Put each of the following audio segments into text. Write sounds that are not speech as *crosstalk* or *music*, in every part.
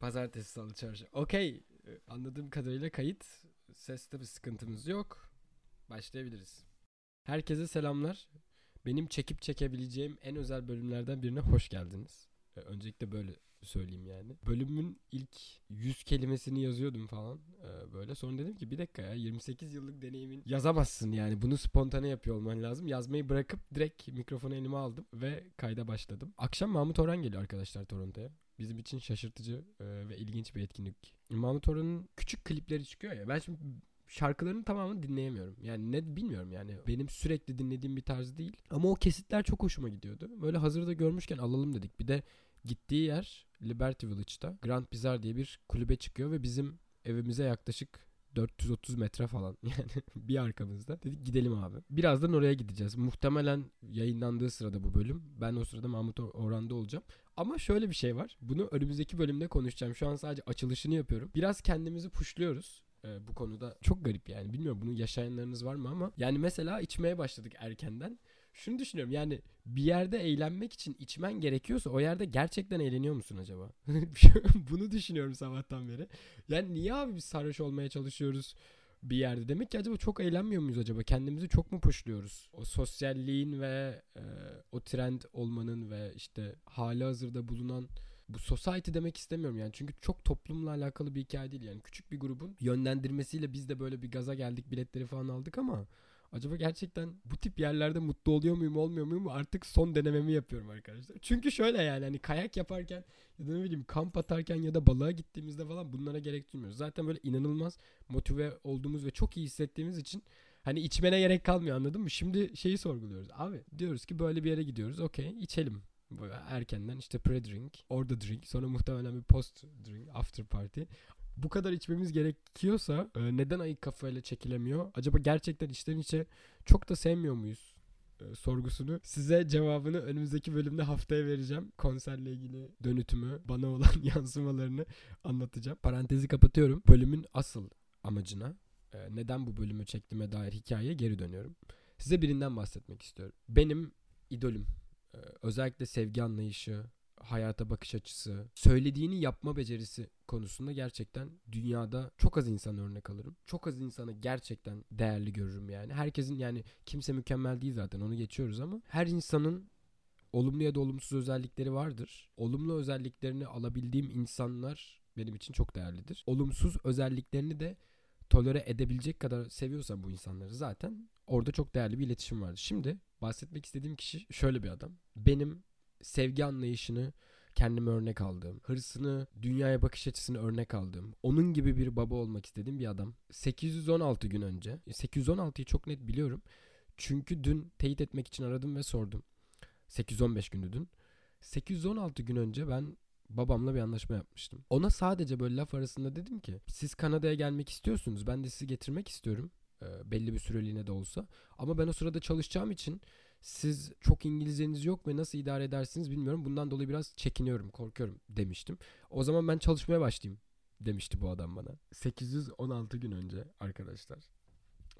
Pazartesi, salı, çarşı. Okey. Anladığım kadarıyla kayıt. Seste bir sıkıntımız yok. Başlayabiliriz. Herkese selamlar. Benim çekip çekebileceğim en özel bölümlerden birine hoş geldiniz. Öncelikle böyle söyleyeyim yani. Bölümün ilk 100 kelimesini yazıyordum falan ee, böyle. Sonra dedim ki bir dakika ya 28 yıllık deneyimin yazamazsın yani. Bunu spontane yapıyor olman lazım. Yazmayı bırakıp direkt mikrofonu elime aldım ve kayda başladım. Akşam Mahmut Orhan geliyor arkadaşlar Toronto'ya. Bizim için şaşırtıcı e, ve ilginç bir etkinlik. Mahmut Orhan'ın küçük klipleri çıkıyor ya. Ben şimdi şarkılarının tamamını dinleyemiyorum. Yani ne bilmiyorum yani. Benim sürekli dinlediğim bir tarz değil. Ama o kesitler çok hoşuma gidiyordu. Böyle hazırda görmüşken alalım dedik. Bir de gittiği yer Liberty Village'da. Grand Bazaar diye bir kulübe çıkıyor ve bizim evimize yaklaşık 430 metre falan *laughs* yani bir arkamızda. Dedik gidelim abi. Birazdan oraya gideceğiz. Muhtemelen yayınlandığı sırada bu bölüm. Ben o sırada Mahmut Orhan'da olacağım. Ama şöyle bir şey var. Bunu önümüzdeki bölümde konuşacağım. Şu an sadece açılışını yapıyorum. Biraz kendimizi puşluyoruz e, bu konuda. Çok garip yani. Bilmiyorum bunu yaşayanlarınız var mı ama. Yani mesela içmeye başladık erkenden. Şunu düşünüyorum yani bir yerde eğlenmek için içmen gerekiyorsa o yerde gerçekten eğleniyor musun acaba? *laughs* bunu düşünüyorum sabahtan beri. Yani niye abi biz sarhoş olmaya çalışıyoruz bir yerde? Demek ki acaba çok eğlenmiyor muyuz acaba? Kendimizi çok mu puşluyoruz? O sosyalliğin ve e, o trend olmanın ve işte hali hazırda bulunan bu society demek istemiyorum yani çünkü çok toplumla alakalı bir hikaye değil yani küçük bir grubun yönlendirmesiyle biz de böyle bir gaza geldik biletleri falan aldık ama acaba gerçekten bu tip yerlerde mutlu oluyor muyum olmuyor muyum artık son denememi yapıyorum arkadaşlar. Çünkü şöyle yani hani kayak yaparken ya da ne bileyim kamp atarken ya da balığa gittiğimizde falan bunlara gerek duymuyoruz. Zaten böyle inanılmaz motive olduğumuz ve çok iyi hissettiğimiz için hani içmene gerek kalmıyor anladın mı? Şimdi şeyi sorguluyoruz. Abi diyoruz ki böyle bir yere gidiyoruz okey içelim erkenden işte pre-drink, orada drink, sonra muhtemelen bir post-drink, after party. Bu kadar içmemiz gerekiyorsa e, neden ayık kafayla çekilemiyor? Acaba gerçekten içten içe çok da sevmiyor muyuz? E, sorgusunu size cevabını önümüzdeki bölümde haftaya vereceğim. Konserle ilgili dönütümü, bana olan *laughs* yansımalarını anlatacağım. Parantezi kapatıyorum. Bölümün asıl amacına, e, neden bu bölümü çektiğime dair hikayeye geri dönüyorum. Size birinden bahsetmek istiyorum. Benim idolüm ee, özellikle sevgi anlayışı, hayata bakış açısı, söylediğini yapma becerisi konusunda gerçekten dünyada çok az insan örnek alırım. Çok az insanı gerçekten değerli görürüm yani. Herkesin yani kimse mükemmel değil zaten onu geçiyoruz ama her insanın olumlu ya da olumsuz özellikleri vardır. Olumlu özelliklerini alabildiğim insanlar benim için çok değerlidir. Olumsuz özelliklerini de tolere edebilecek kadar seviyorsam bu insanları zaten orada çok değerli bir iletişim vardır. Şimdi bahsetmek istediğim kişi şöyle bir adam. Benim sevgi anlayışını kendime örnek aldığım, hırsını, dünyaya bakış açısını örnek aldığım, onun gibi bir baba olmak istediğim bir adam. 816 gün önce, 816'yı çok net biliyorum. Çünkü dün teyit etmek için aradım ve sordum. 815 gündü dün. 816 gün önce ben babamla bir anlaşma yapmıştım. Ona sadece böyle laf arasında dedim ki siz Kanada'ya gelmek istiyorsunuz. Ben de sizi getirmek istiyorum. E, belli bir süreliğine de olsa. Ama ben o sırada çalışacağım için siz çok İngilizceniz yok ve nasıl idare edersiniz bilmiyorum. Bundan dolayı biraz çekiniyorum, korkuyorum demiştim. O zaman ben çalışmaya başlayayım demişti bu adam bana. 816 gün önce arkadaşlar.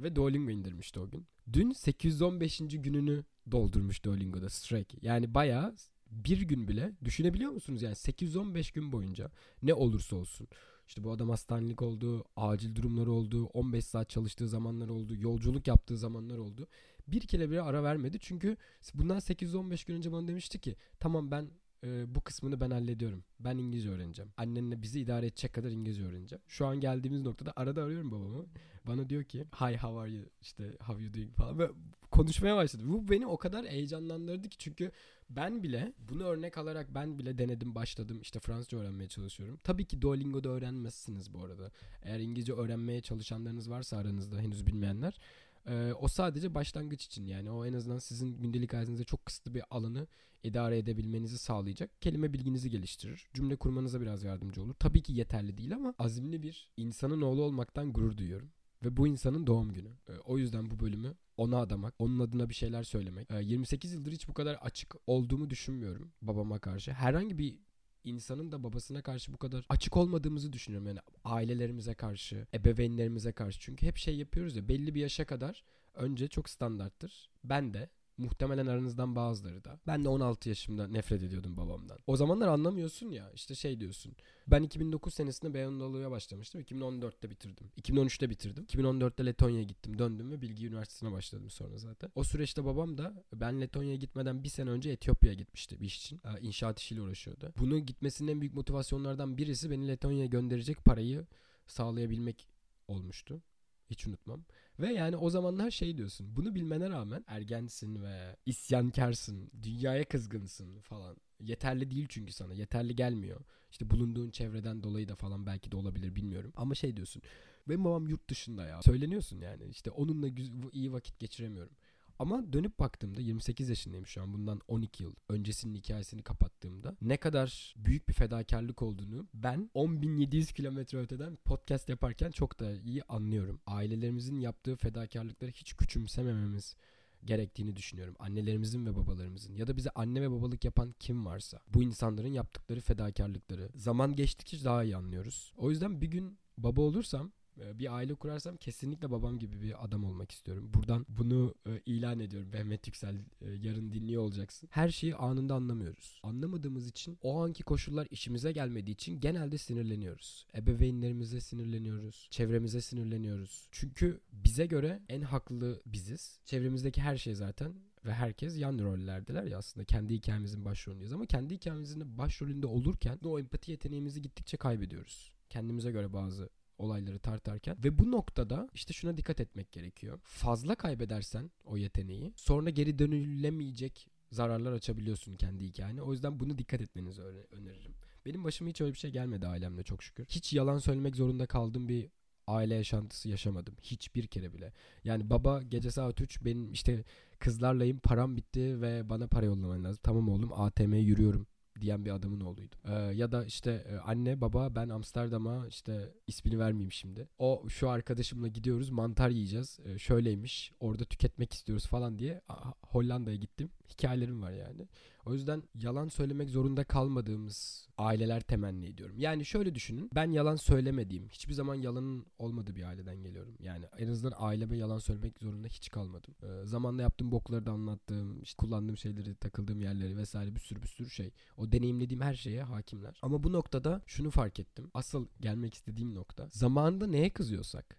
Ve Duolingo indirmişti o gün. Dün 815. gününü doldurmuş Duolingo'da Strike. Yani bayağı bir gün bile düşünebiliyor musunuz? Yani 815 gün boyunca ne olursa olsun. İşte bu adam hastanelik oldu, acil durumları oldu, 15 saat çalıştığı zamanlar oldu, yolculuk yaptığı zamanlar oldu. Bir kere bile ara vermedi çünkü bundan 815 gün önce bana demişti ki tamam ben e, bu kısmını ben hallediyorum. Ben İngilizce öğreneceğim. Annenle bizi idare edecek kadar İngilizce öğreneceğim. Şu an geldiğimiz noktada arada arıyorum babamı. Bana diyor ki hi how are you işte how you doing falan ve konuşmaya başladı. Bu beni o kadar heyecanlandırdı ki çünkü ben bile bunu örnek alarak ben bile denedim başladım işte Fransızca öğrenmeye çalışıyorum. Tabii ki Duolingo'da öğrenmezsiniz bu arada. Eğer İngilizce öğrenmeye çalışanlarınız varsa aranızda henüz bilmeyenler. Ee, o sadece başlangıç için yani o en azından sizin gündelik hayatınızda çok kısıtlı bir alanı idare edebilmenizi sağlayacak. Kelime bilginizi geliştirir. Cümle kurmanıza biraz yardımcı olur. Tabii ki yeterli değil ama azimli bir insanın oğlu olmaktan gurur duyuyorum. Ve bu insanın doğum günü. Ee, o yüzden bu bölümü ona adamak, onun adına bir şeyler söylemek. Ee, 28 yıldır hiç bu kadar açık olduğumu düşünmüyorum babama karşı. Herhangi bir insanın da babasına karşı bu kadar açık olmadığımızı düşünüyorum. Yani ailelerimize karşı, ebeveynlerimize karşı. Çünkü hep şey yapıyoruz ya belli bir yaşa kadar önce çok standarttır. Ben de Muhtemelen aranızdan bazıları da. Ben de 16 yaşımda nefret ediyordum babamdan. O zamanlar anlamıyorsun ya işte şey diyorsun. Ben 2009 senesinde Beyondalı'ya başlamıştım. 2014'te bitirdim. 2013'te bitirdim. 2014'te Letonya'ya gittim. Döndüm ve Bilgi Üniversitesi'ne başladım sonra zaten. O süreçte babam da ben Letonya'ya gitmeden bir sene önce Etiyopya'ya gitmişti bir iş için. İnşaat işiyle uğraşıyordu. Bunu gitmesinin en büyük motivasyonlardan birisi beni Letonya'ya gönderecek parayı sağlayabilmek olmuştu. Hiç unutmam. Ve yani o zamanlar şey diyorsun. Bunu bilmene rağmen ergensin ve isyankarsın. Dünyaya kızgınsın falan. Yeterli değil çünkü sana. Yeterli gelmiyor. İşte bulunduğun çevreden dolayı da falan belki de olabilir bilmiyorum. Ama şey diyorsun. Benim babam yurt dışında ya. Söyleniyorsun yani. İşte onunla iyi vakit geçiremiyorum. Ama dönüp baktığımda 28 yaşındayım şu an bundan 12 yıl öncesinin hikayesini kapattığımda ne kadar büyük bir fedakarlık olduğunu ben 10.700 kilometre öteden podcast yaparken çok da iyi anlıyorum. Ailelerimizin yaptığı fedakarlıkları hiç küçümsemememiz gerektiğini düşünüyorum. Annelerimizin ve babalarımızın ya da bize anne ve babalık yapan kim varsa bu insanların yaptıkları fedakarlıkları zaman geçtikçe daha iyi anlıyoruz. O yüzden bir gün baba olursam bir aile kurarsam kesinlikle babam gibi bir adam olmak istiyorum. Buradan bunu e, ilan ediyorum. Mehmet Yüksel e, yarın dinliyor olacaksın. Her şeyi anında anlamıyoruz. Anlamadığımız için o anki koşullar işimize gelmediği için genelde sinirleniyoruz. Ebeveynlerimize sinirleniyoruz. Çevremize sinirleniyoruz. Çünkü bize göre en haklı biziz. Çevremizdeki her şey zaten ve herkes yan rollerdeler ya aslında kendi hikayemizin başrolündeyiz ama kendi hikayemizin başrolünde olurken o empati yeteneğimizi gittikçe kaybediyoruz. Kendimize göre bazı olayları tartarken ve bu noktada işte şuna dikkat etmek gerekiyor. Fazla kaybedersen o yeteneği sonra geri dönülemeyecek zararlar açabiliyorsun kendi hikayene. O yüzden bunu dikkat etmenizi öneririm. Benim başıma hiç öyle bir şey gelmedi ailemle çok şükür. Hiç yalan söylemek zorunda kaldığım bir aile yaşantısı yaşamadım. Hiçbir kere bile. Yani baba gece saat 3 benim işte kızlarlayım param bitti ve bana para yollaman lazım. Tamam oğlum ATM'ye yürüyorum diyen bir adamın oğluydu. Ee, ya da işte e, anne baba ben Amsterdam'a işte ismini vermeyeyim şimdi. O şu arkadaşımla gidiyoruz mantar yiyeceğiz. Ee, şöyleymiş orada tüketmek istiyoruz falan diye Hollanda'ya gittim. Hikayelerim var yani. O yüzden yalan söylemek zorunda kalmadığımız aileler temenni ediyorum. Yani şöyle düşünün. Ben yalan söylemediğim, hiçbir zaman yalanın olmadığı bir aileden geliyorum. Yani en azından aileme yalan söylemek zorunda hiç kalmadım. Ee, zamanla yaptığım bokları da anlattığım, işte kullandığım şeyleri, takıldığım yerleri vesaire bir sürü bir sürü şey. O deneyimlediğim her şeye hakimler. Ama bu noktada şunu fark ettim. Asıl gelmek istediğim nokta. Zamanında neye kızıyorsak,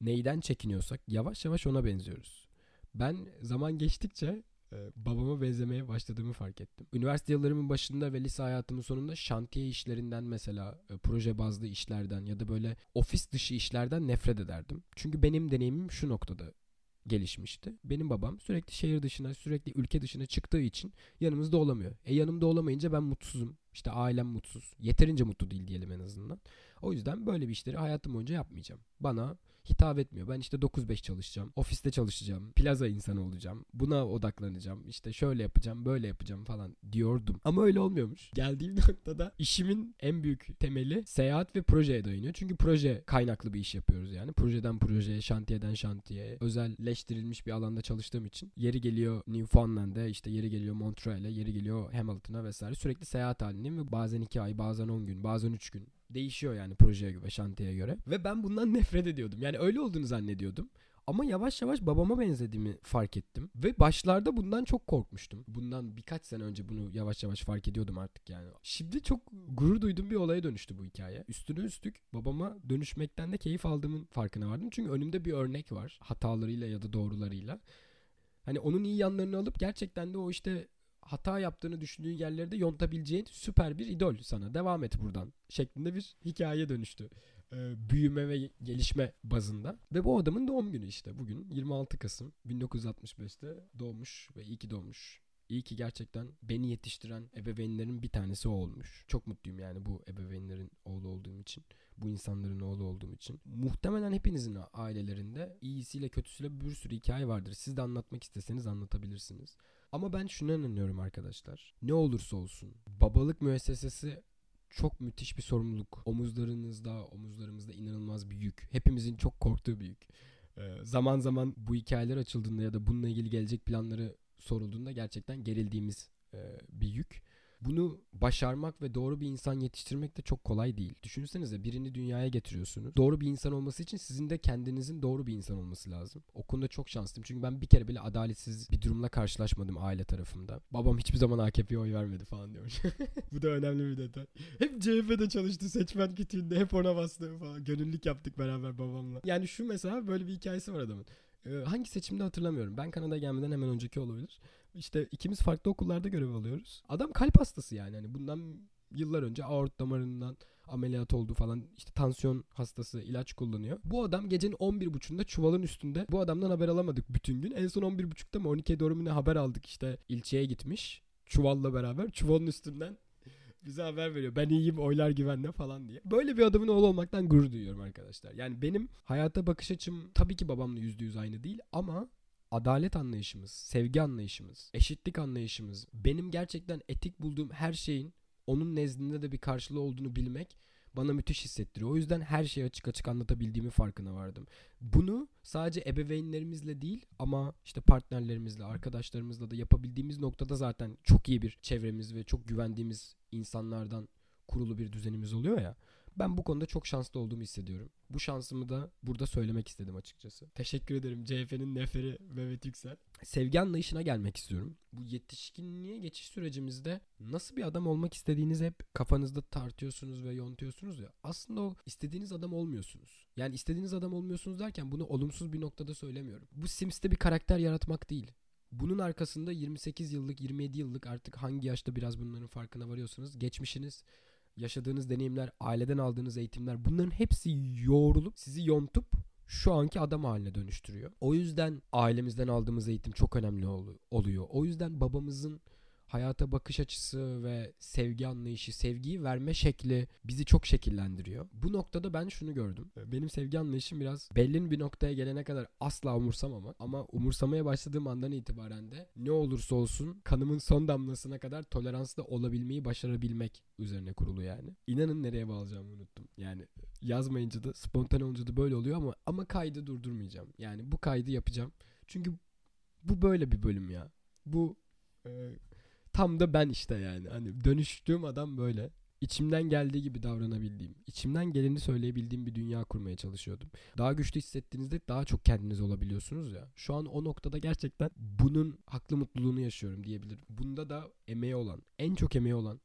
neyden çekiniyorsak yavaş yavaş ona benziyoruz. Ben zaman geçtikçe babama benzemeye başladığımı fark ettim. Üniversite yıllarımın başında ve lise hayatımın sonunda şantiye işlerinden mesela e, proje bazlı işlerden ya da böyle ofis dışı işlerden nefret ederdim. Çünkü benim deneyimim şu noktada gelişmişti. Benim babam sürekli şehir dışına, sürekli ülke dışına çıktığı için yanımızda olamıyor. E yanımda olamayınca ben mutsuzum. İşte ailem mutsuz. Yeterince mutlu değil diyelim en azından. O yüzden böyle bir işleri hayatım boyunca yapmayacağım. Bana hitap etmiyor. Ben işte 9-5 çalışacağım. Ofiste çalışacağım. Plaza insanı olacağım. Buna odaklanacağım. İşte şöyle yapacağım, böyle yapacağım falan diyordum. Ama öyle olmuyormuş. Geldiğim *laughs* noktada işimin en büyük temeli seyahat ve projeye dayanıyor. Çünkü proje kaynaklı bir iş yapıyoruz yani. Projeden projeye, şantiyeden şantiye, özelleştirilmiş bir alanda çalıştığım için yeri geliyor Newfoundland'e, işte yeri geliyor Montreal'e, yeri geliyor Hamilton'a vesaire. Sürekli seyahat halindeyim ve bazen 2 ay, bazen 10 gün, bazen 3 gün değişiyor yani projeye göre, şantiyeye göre. Ve ben bundan *laughs* nefret ediyordum. Yani öyle olduğunu zannediyordum. Ama yavaş yavaş babama benzediğimi fark ettim. Ve başlarda bundan çok korkmuştum. Bundan birkaç sene önce bunu yavaş yavaş fark ediyordum artık yani. Şimdi çok gurur duyduğum bir olaya dönüştü bu hikaye. Üstüne üstlük babama dönüşmekten de keyif aldığımın farkına vardım. Çünkü önümde bir örnek var. Hatalarıyla ya da doğrularıyla. Hani onun iyi yanlarını alıp gerçekten de o işte hata yaptığını düşündüğün yerlerde yontabileceğin süper bir idol sana. Devam et buradan şeklinde bir hikaye dönüştü. Ee, büyüme ve gelişme bazında. Ve bu adamın doğum günü işte bugün 26 Kasım 1965'te doğmuş ve iyi ki doğmuş. İyi ki gerçekten beni yetiştiren ebeveynlerin bir tanesi o olmuş. Çok mutluyum yani bu ebeveynlerin oğlu olduğum için. Bu insanların oğlu olduğum için. Muhtemelen hepinizin ailelerinde iyisiyle kötüsüyle bir sürü hikaye vardır. Siz de anlatmak isteseniz anlatabilirsiniz. Ama ben şuna inanıyorum arkadaşlar. Ne olursa olsun babalık müessesesi çok müthiş bir sorumluluk. Omuzlarınızda, omuzlarımızda inanılmaz bir yük. Hepimizin çok korktuğu bir yük. Ee, zaman zaman bu hikayeler açıldığında ya da bununla ilgili gelecek planları sorulduğunda gerçekten gerildiğimiz e, bir yük. Bunu başarmak ve doğru bir insan yetiştirmek de çok kolay değil. Düşünsenize birini dünyaya getiriyorsunuz. Doğru bir insan olması için sizin de kendinizin doğru bir insan olması lazım. O konuda çok şanslıyım. Çünkü ben bir kere bile adaletsiz bir durumla karşılaşmadım aile tarafında. Babam hiçbir zaman AKP'ye oy vermedi falan diyor. *laughs* Bu da önemli bir detay. Hep CHP'de çalıştı seçmen kütüğünde hep ona bastı falan. Gönüllülük yaptık beraber babamla. Yani şu mesela böyle bir hikayesi var adamın. Ee, hangi seçimde hatırlamıyorum. Ben Kanada'ya gelmeden hemen önceki olabilir. İşte ikimiz farklı okullarda görev alıyoruz. Adam kalp hastası yani. Hani bundan yıllar önce aort damarından ameliyat oldu falan işte tansiyon hastası ilaç kullanıyor. Bu adam gecenin 11.30'unda çuvalın üstünde. Bu adamdan haber alamadık bütün gün. En son 11.30'da mı 12'ye doğru mu ne haber aldık işte ilçeye gitmiş. Çuvalla beraber çuvalın üstünden *laughs* bize haber veriyor. Ben iyiyim oylar güvenle falan diye. Böyle bir adamın oğlu olmaktan gurur duyuyorum arkadaşlar. Yani benim hayata bakış açım tabii ki babamla %100 aynı değil ama adalet anlayışımız, sevgi anlayışımız, eşitlik anlayışımız, benim gerçekten etik bulduğum her şeyin onun nezdinde de bir karşılığı olduğunu bilmek bana müthiş hissettiriyor. O yüzden her şeyi açık açık anlatabildiğimi farkına vardım. Bunu sadece ebeveynlerimizle değil ama işte partnerlerimizle, arkadaşlarımızla da yapabildiğimiz noktada zaten çok iyi bir çevremiz ve çok güvendiğimiz insanlardan kurulu bir düzenimiz oluyor ya. Ben bu konuda çok şanslı olduğumu hissediyorum. Bu şansımı da burada söylemek istedim açıkçası. Teşekkür ederim CHP'nin neferi Mehmet Yüksel. Sevgi anlayışına gelmek istiyorum. Bu yetişkinliğe geçiş sürecimizde nasıl bir adam olmak istediğinizi hep kafanızda tartıyorsunuz ve yontuyorsunuz ya. Aslında o istediğiniz adam olmuyorsunuz. Yani istediğiniz adam olmuyorsunuz derken bunu olumsuz bir noktada söylemiyorum. Bu Sims'te bir karakter yaratmak değil. Bunun arkasında 28 yıllık, 27 yıllık artık hangi yaşta biraz bunların farkına varıyorsunuz. Geçmişiniz yaşadığınız deneyimler, aileden aldığınız eğitimler bunların hepsi yoğrulup sizi yontup şu anki adam haline dönüştürüyor. O yüzden ailemizden aldığımız eğitim çok önemli oluyor. O yüzden babamızın hayata bakış açısı ve sevgi anlayışı, sevgiyi verme şekli bizi çok şekillendiriyor. Bu noktada ben şunu gördüm. Benim sevgi anlayışım biraz belli bir noktaya gelene kadar asla umursamama ama umursamaya başladığım andan itibaren de ne olursa olsun kanımın son damlasına kadar toleranslı olabilmeyi başarabilmek üzerine kurulu yani. İnanın nereye bağlayacağımı unuttum. Yani yazmayınca da spontane olunca da böyle oluyor ama ama kaydı durdurmayacağım. Yani bu kaydı yapacağım. Çünkü bu böyle bir bölüm ya. Bu e, Tam da ben işte yani. Hani dönüştüğüm adam böyle. İçimden geldiği gibi davranabildiğim, içimden geleni söyleyebildiğim bir dünya kurmaya çalışıyordum. Daha güçlü hissettiğinizde daha çok kendiniz olabiliyorsunuz ya. Şu an o noktada gerçekten bunun haklı mutluluğunu yaşıyorum diyebilirim. Bunda da emeği olan, en çok emeği olan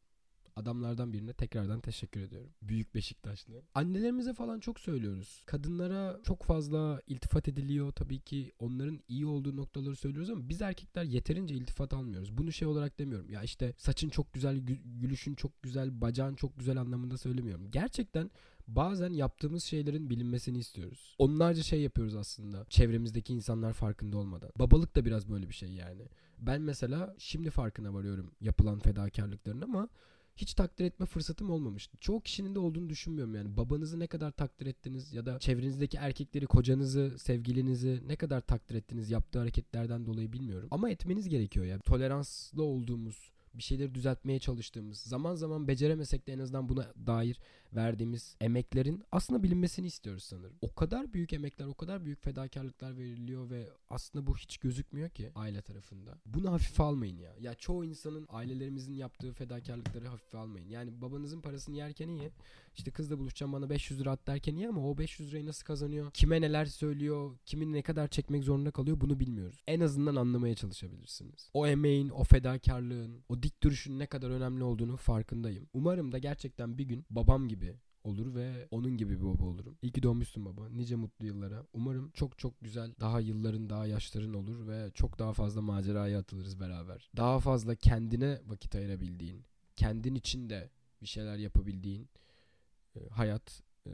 adamlardan birine tekrardan teşekkür ediyorum. Büyük Beşiktaşlı. Annelerimize falan çok söylüyoruz. Kadınlara çok fazla iltifat ediliyor. Tabii ki onların iyi olduğu noktaları söylüyoruz ama biz erkekler yeterince iltifat almıyoruz. Bunu şey olarak demiyorum. Ya işte saçın çok güzel, gülüşün çok güzel, bacağın çok güzel anlamında söylemiyorum. Gerçekten bazen yaptığımız şeylerin bilinmesini istiyoruz. Onlarca şey yapıyoruz aslında. Çevremizdeki insanlar farkında olmadan. Babalık da biraz böyle bir şey yani. Ben mesela şimdi farkına varıyorum yapılan fedakarlıkların ama hiç takdir etme fırsatım olmamıştı. Çoğu kişinin de olduğunu düşünmüyorum yani. Babanızı ne kadar takdir ettiniz ya da çevrenizdeki erkekleri, kocanızı, sevgilinizi ne kadar takdir ettiniz yaptığı hareketlerden dolayı bilmiyorum. Ama etmeniz gerekiyor ya. Toleranslı olduğumuz, bir şeyleri düzeltmeye çalıştığımız, zaman zaman beceremesek de en azından buna dair verdiğimiz emeklerin aslında bilinmesini istiyoruz sanırım. O kadar büyük emekler, o kadar büyük fedakarlıklar veriliyor ve aslında bu hiç gözükmüyor ki aile tarafında. Bunu hafife almayın ya. Ya çoğu insanın ailelerimizin yaptığı fedakarlıkları hafife almayın. Yani babanızın parasını yerken iyi. İşte kızla buluşacağım bana 500 lira at derken iyi ama o 500 lirayı nasıl kazanıyor? Kime neler söylüyor? Kimin ne kadar çekmek zorunda kalıyor? Bunu bilmiyoruz. En azından anlamaya çalışabilirsiniz. O emeğin, o fedakarlığın, o dik duruşun ne kadar önemli olduğunu farkındayım. Umarım da gerçekten bir gün babam gibi olur ve onun gibi bir baba olurum. İyi ki doğmuşsun baba. Nice mutlu yıllara. Umarım çok çok güzel daha yılların daha yaşların olur ve çok daha fazla maceraya atılırız beraber. Daha fazla kendine vakit ayırabildiğin, kendin için de bir şeyler yapabildiğin e, hayat e,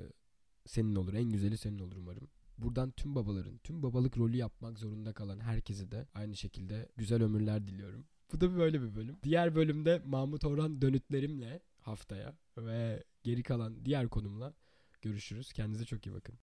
senin olur. En güzeli senin olur umarım. Buradan tüm babaların, tüm babalık rolü yapmak zorunda kalan herkese de aynı şekilde güzel ömürler diliyorum. Bu da böyle bir bölüm. Diğer bölümde Mahmut Orhan dönütlerimle haftaya ve geri kalan diğer konumla görüşürüz. Kendinize çok iyi bakın.